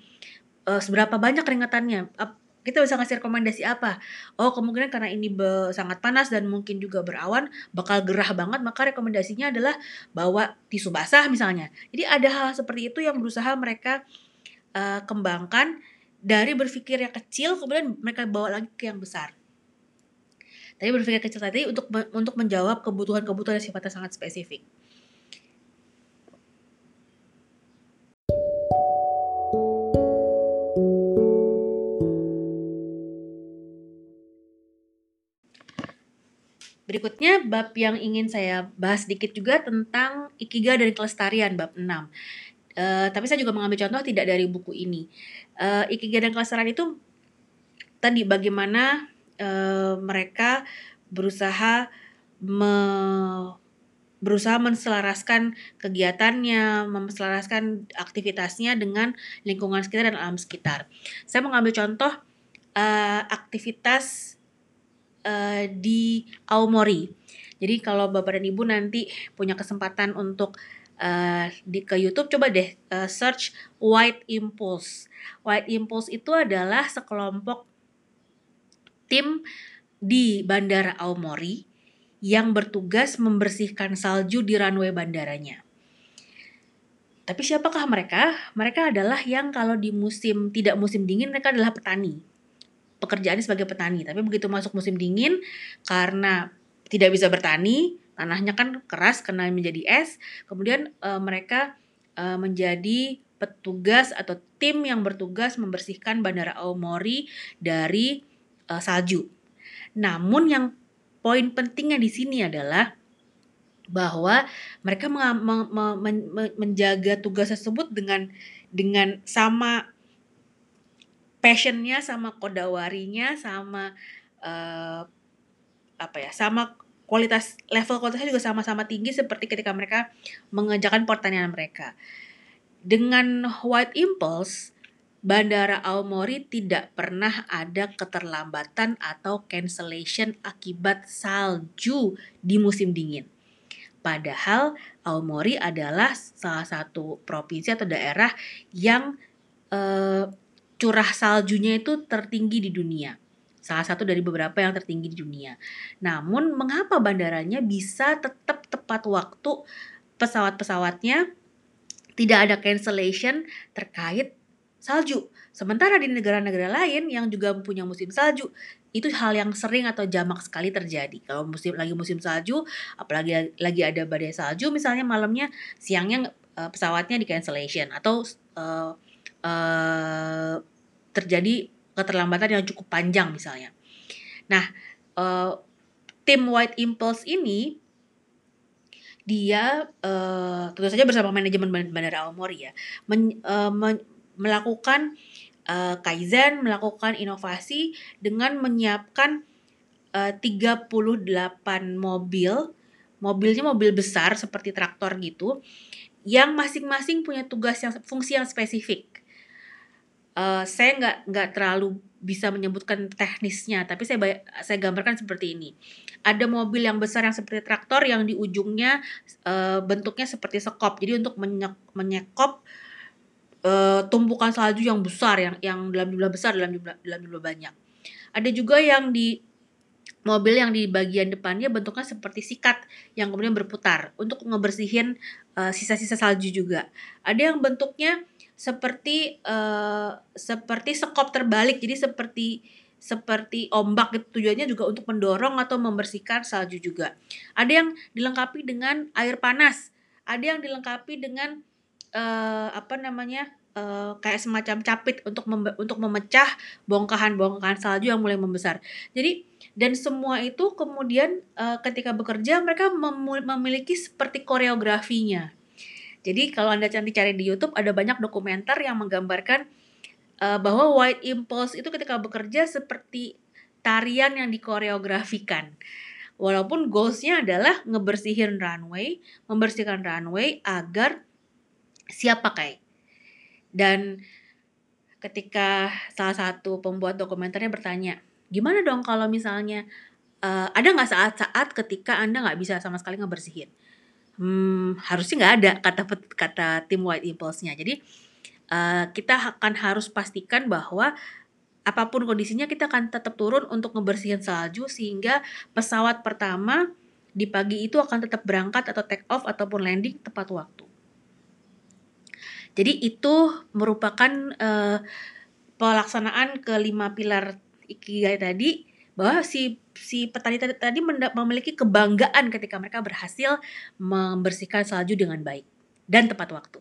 Uh, seberapa banyak keringetannya? Kita bisa ngasih rekomendasi apa? Oh kemungkinan karena ini be, sangat panas dan mungkin juga berawan bakal gerah banget maka rekomendasinya adalah bawa tisu basah misalnya. Jadi ada hal seperti itu yang berusaha mereka uh, kembangkan dari berpikir yang kecil kemudian mereka bawa lagi ke yang besar. Tadi berpikir kecil tadi untuk untuk menjawab kebutuhan-kebutuhan yang sifatnya sangat spesifik. Berikutnya bab yang ingin saya bahas sedikit juga tentang ikiga dan kelestarian bab 6. Uh, tapi saya juga mengambil contoh tidak dari buku ini. Uh, Ikigai dan kelestarian itu tadi bagaimana uh, mereka berusaha me, berusaha menselaraskan kegiatannya, menselaraskan aktivitasnya dengan lingkungan sekitar dan alam sekitar. Saya mengambil contoh uh, aktivitas uh, di Aomori. Jadi kalau Bapak dan Ibu nanti punya kesempatan untuk uh, di ke YouTube coba deh uh, search White Impulse. White Impulse itu adalah sekelompok tim di Bandara Aomori yang bertugas membersihkan salju di runway bandaranya. Tapi siapakah mereka? Mereka adalah yang kalau di musim tidak musim dingin mereka adalah petani. Pekerjaannya sebagai petani, tapi begitu masuk musim dingin karena tidak bisa bertani, tanahnya kan keras karena menjadi es kemudian uh, mereka uh, menjadi petugas atau tim yang bertugas membersihkan bandara Aomori dari uh, salju. Namun yang poin pentingnya di sini adalah bahwa mereka menjaga tugas tersebut dengan dengan sama passionnya, sama kodawarinya, sama uh, apa ya, sama kualitas level kualitasnya juga sama-sama tinggi seperti ketika mereka mengerjakan pertanyaan mereka. Dengan White Impulse, Bandara Aomori tidak pernah ada keterlambatan atau cancellation akibat salju di musim dingin. Padahal Aomori adalah salah satu provinsi atau daerah yang uh, curah saljunya itu tertinggi di dunia. Salah satu dari beberapa yang tertinggi di dunia. Namun mengapa bandaranya bisa tetap tepat waktu pesawat-pesawatnya tidak ada cancellation terkait salju. Sementara di negara-negara lain yang juga punya musim salju, itu hal yang sering atau jamak sekali terjadi. Kalau musim lagi musim salju, apalagi lagi ada badai salju, misalnya malamnya, siangnya uh, pesawatnya di cancellation atau uh, uh, terjadi keterlambatan yang cukup panjang misalnya. Nah, uh, tim White Impulse ini dia uh, tentu saja bersama manajemen Bandara Aomori ya men, uh, men, melakukan uh, kaizen, melakukan inovasi dengan menyiapkan uh, 38 mobil, mobilnya mobil besar seperti traktor gitu, yang masing-masing punya tugas yang fungsi yang spesifik uh, saya nggak nggak terlalu bisa menyebutkan teknisnya, tapi saya saya gambarkan seperti ini. Ada mobil yang besar yang seperti traktor yang di ujungnya uh, bentuknya seperti sekop. Jadi untuk menyek, menyekop uh, tumpukan salju yang besar yang yang dalam jumlah besar dalam jumlah dalam jumlah banyak. Ada juga yang di mobil yang di bagian depannya bentuknya seperti sikat yang kemudian berputar untuk ngebersihin sisa-sisa uh, salju juga. Ada yang bentuknya seperti uh, seperti sekop terbalik. Jadi seperti seperti ombak gitu. Tujuannya juga untuk mendorong atau membersihkan salju juga. Ada yang dilengkapi dengan air panas. Ada yang dilengkapi dengan uh, apa namanya uh, kayak semacam capit untuk mem untuk memecah bongkahan-bongkahan salju yang mulai membesar. Jadi dan semua itu kemudian uh, ketika bekerja mereka mem memiliki seperti koreografinya jadi kalau Anda cantik cari di YouTube ada banyak dokumenter yang menggambarkan uh, bahwa White Impulse itu ketika bekerja seperti tarian yang dikoreografikan. Walaupun goalsnya adalah ngebersihin runway, membersihkan runway agar siap pakai. Dan ketika salah satu pembuat dokumenternya bertanya, gimana dong kalau misalnya uh, ada nggak saat-saat ketika Anda nggak bisa sama sekali ngebersihin? Hmm, harusnya nggak ada kata kata tim White Impulse-nya. Jadi uh, kita akan harus pastikan bahwa apa pun kondisinya kita akan tetap turun untuk ngebersihin salju sehingga pesawat pertama di pagi itu akan tetap berangkat atau take off ataupun landing tepat waktu. Jadi itu merupakan uh, pelaksanaan kelima pilar ikigai tadi bahwa si si petani tadi memiliki kebanggaan ketika mereka berhasil membersihkan salju dengan baik dan tepat waktu.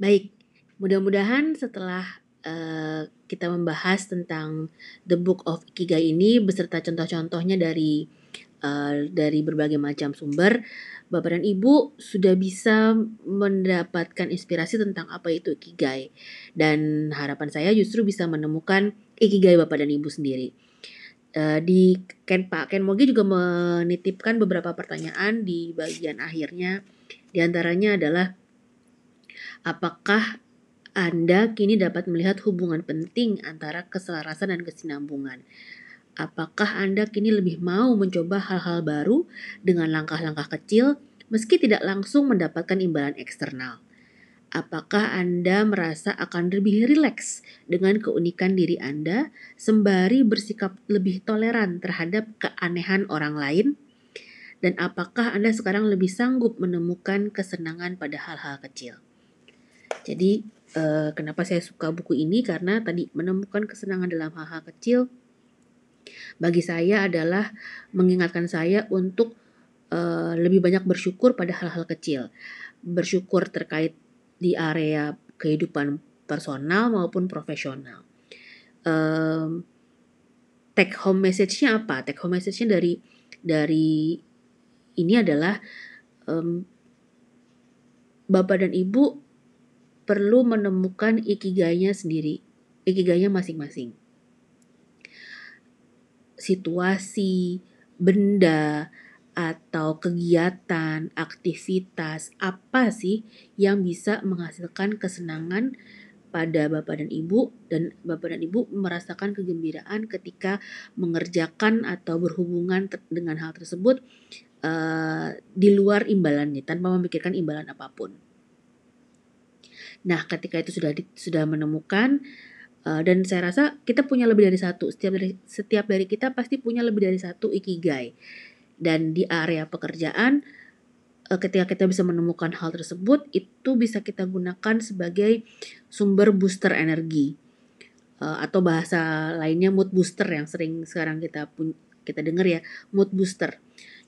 Baik, mudah-mudahan setelah uh, kita membahas tentang The Book of Ikigai ini beserta contoh-contohnya dari uh, dari berbagai macam sumber, Bapak dan Ibu sudah bisa mendapatkan inspirasi tentang apa itu ikigai. Dan harapan saya justru bisa menemukan ikigai Bapak dan Ibu sendiri. Uh, di Ken Pak Ken Mogi juga menitipkan beberapa pertanyaan di bagian akhirnya. Di antaranya adalah apakah Anda kini dapat melihat hubungan penting antara keselarasan dan kesinambungan? Apakah Anda kini lebih mau mencoba hal-hal baru dengan langkah-langkah kecil meski tidak langsung mendapatkan imbalan eksternal? Apakah Anda merasa akan lebih rileks dengan keunikan diri Anda sembari bersikap lebih toleran terhadap keanehan orang lain? Dan apakah Anda sekarang lebih sanggup menemukan kesenangan pada hal-hal kecil? Jadi, eh, kenapa saya suka buku ini? Karena tadi menemukan kesenangan dalam hal-hal kecil bagi saya adalah mengingatkan saya untuk uh, lebih banyak bersyukur pada hal-hal kecil. Bersyukur terkait di area kehidupan personal maupun profesional. Um, take home message-nya apa? Take home message-nya dari dari ini adalah um, Bapak dan Ibu perlu menemukan ikigainya sendiri, ikigainya masing-masing situasi, benda, atau kegiatan, aktivitas apa sih yang bisa menghasilkan kesenangan pada Bapak dan Ibu dan Bapak dan Ibu merasakan kegembiraan ketika mengerjakan atau berhubungan dengan hal tersebut uh, di luar imbalannya tanpa memikirkan imbalan apa pun. Nah, ketika itu sudah di, sudah menemukan uh, dan saya rasa kita punya lebih dari satu. Setiap dari setiap dari kita pasti punya lebih dari satu ikigai. Dan di area pekerjaan eh, ketika kita bisa menemukan hal tersebut itu bisa kita gunakan sebagai sumber booster energi. Eh, atau bahasa lainnya mood booster yang sering sekarang kita pun kita dengar ya mood booster.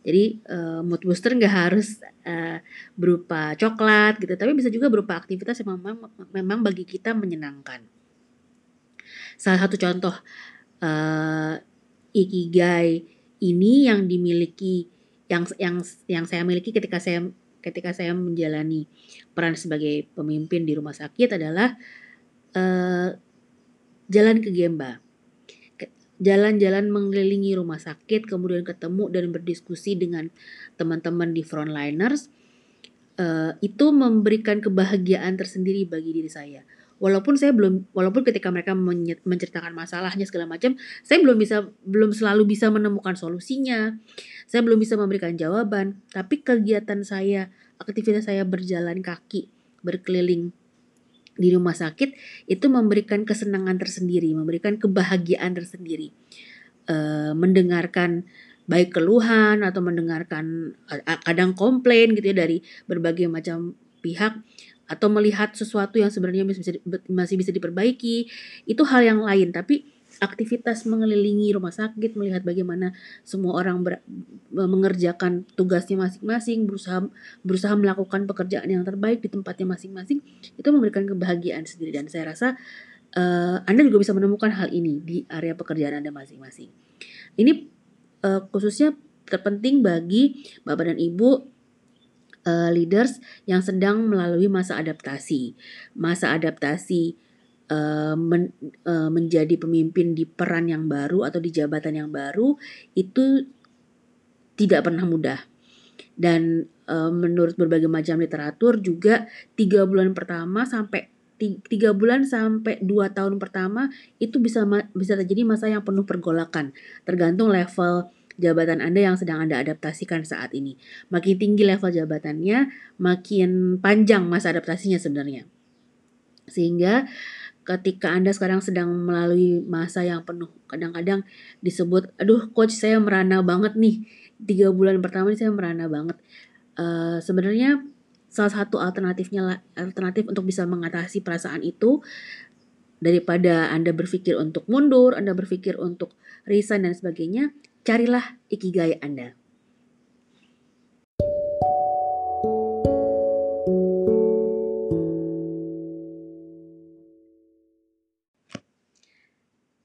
Jadi uh, mood booster nggak harus uh, berupa coklat gitu tapi bisa juga berupa aktivitas yang memang memang bagi kita menyenangkan salah satu contoh uh, ikigai ini yang dimiliki yang yang yang saya miliki ketika saya ketika saya menjalani peran sebagai pemimpin di rumah sakit adalah uh, jalan ke Gemba. Jalan-jalan mengelilingi rumah sakit, kemudian ketemu dan berdiskusi dengan teman-teman di frontliners, uh, itu memberikan kebahagiaan tersendiri bagi diri saya walaupun saya belum walaupun ketika mereka menceritakan masalahnya segala macam saya belum bisa belum selalu bisa menemukan solusinya. Saya belum bisa memberikan jawaban. Tapi kegiatan saya aktivitas saya berjalan kaki berkeliling di rumah sakit itu memberikan kesenangan tersendiri memberikan kebahagiaan tersendiri. E, mendengarkan baik keluhan atau mendengarkan kadang komplain gitu ya dari berbagai macam pihak atau melihat sesuatu yang sebenarnya bisa, masih bisa diperbaiki itu hal yang lain. Tapi aktivitas mengelilingi rumah sakit melihat bagaimana semua orang ber, mengerjakan tugasnya masing-masing berusaha berusaha melakukan pekerjaan yang terbaik di tempatnya masing-masing itu memberikan kebahagiaan sendiri. Dan saya rasa uh, Anda juga bisa menemukan hal ini di area pekerjaan Anda masing-masing. Ini uh, khususnya terpenting bagi Bapak dan Ibu uh, leaders yang sedang melalui masa adaptasi. Masa adaptasi uh, men, uh, menjadi pemimpin di peran yang baru atau di jabatan yang baru itu tidak pernah mudah. Dan uh, menurut berbagai macam literatur juga tiga bulan pertama sampai tiga bulan sampai dua tahun pertama itu bisa bisa terjadi masa yang penuh pergolakan tergantung level jabatan Anda yang sedang Anda adaptasikan saat ini. Makin tinggi level jabatannya, makin panjang masa adaptasinya sebenarnya. Sehingga ketika Anda sekarang sedang melalui masa yang penuh, kadang-kadang disebut, aduh coach saya merana banget nih, tiga bulan pertama ini saya merana banget. Uh, sebenarnya salah satu alternatifnya alternatif untuk bisa mengatasi perasaan itu daripada Anda berpikir untuk mundur, Anda berpikir untuk resign dan sebagainya, carilah ikigai Anda.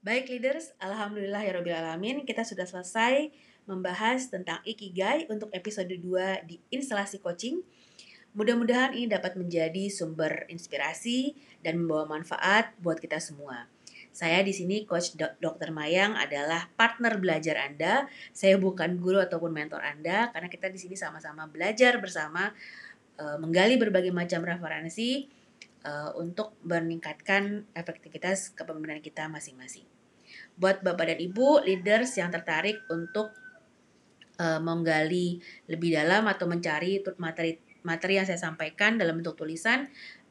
Baik leaders, Alhamdulillah ya Rabbil Alamin, kita sudah selesai membahas tentang Ikigai untuk episode 2 di instalasi coaching. Mudah-mudahan ini dapat menjadi sumber inspirasi dan membawa manfaat buat kita semua. Saya di sini Coach Dr. Mayang adalah partner belajar Anda. Saya bukan guru ataupun mentor Anda karena kita di sini sama-sama belajar bersama uh, menggali berbagai macam referensi uh, untuk meningkatkan efektivitas kepemimpinan kita masing-masing. Buat Bapak dan Ibu leaders yang tertarik untuk uh, menggali lebih dalam atau mencari materi materi yang saya sampaikan dalam bentuk tulisan,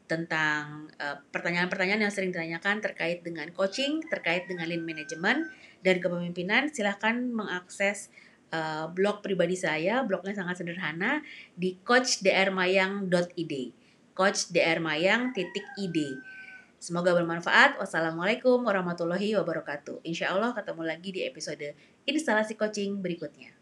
tentang eh, pertanyaan-pertanyaan uh, yang sering ditanyakan terkait dengan coaching, terkait dengan lean management dan kepemimpinan, silahkan mengakses uh, blog pribadi saya. Blognya sangat sederhana di coachdrmayang.id. coachdrmayang.id. Semoga bermanfaat. Wassalamualaikum warahmatullahi wabarakatuh. Insya Allah ketemu lagi di episode instalasi coaching berikutnya.